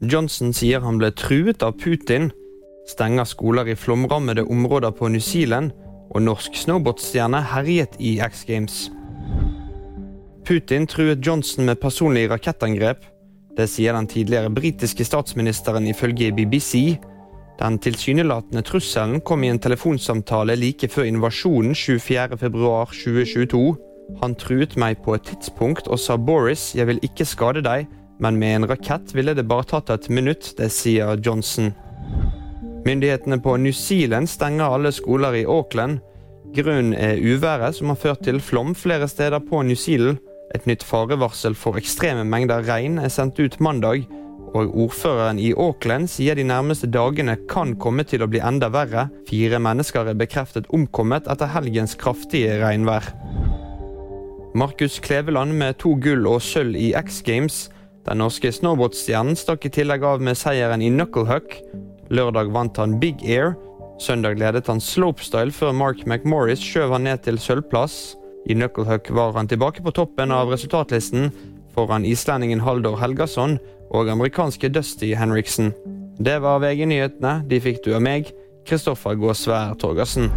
Johnson sier han ble truet av Putin, stenger skoler i flomrammede områder på New Zealand, og norsk snowboardstjerne herjet i X Games. Putin truet Johnson med personlig rakettangrep. Det sier den tidligere britiske statsministeren ifølge BBC. Den tilsynelatende trusselen kom i en telefonsamtale like før invasjonen 24.2.2022. Han truet meg på et tidspunkt og sa Boris, jeg vil ikke skade deg, men med en rakett ville det bare tatt et minutt, det sier Johnson. Myndighetene på New Zealand stenger alle skoler i Auckland. Grunnen er uværet som har ført til flom flere steder på New Zealand. Et nytt farevarsel for ekstreme mengder regn er sendt ut mandag, og ordføreren i Auckland sier de nærmeste dagene kan komme til å bli enda verre. Fire mennesker er bekreftet omkommet etter helgens kraftige regnvær. Markus Kleveland med to gull og sølv i X Games. Den norske snowboardstjernen stakk i tillegg av med seieren i knucklehuck. Lørdag vant han Big Air. Søndag ledet han slopestyle før Mark McMorris skjøv han ned til sølvplass. I knucklehuck var han tilbake på toppen av resultatlisten foran islendingen Haldor Helgason og amerikanske Dusty Henriksen. Det var VG-nyhetene. De fikk du av meg, Kristoffer Gåsvær Torgersen.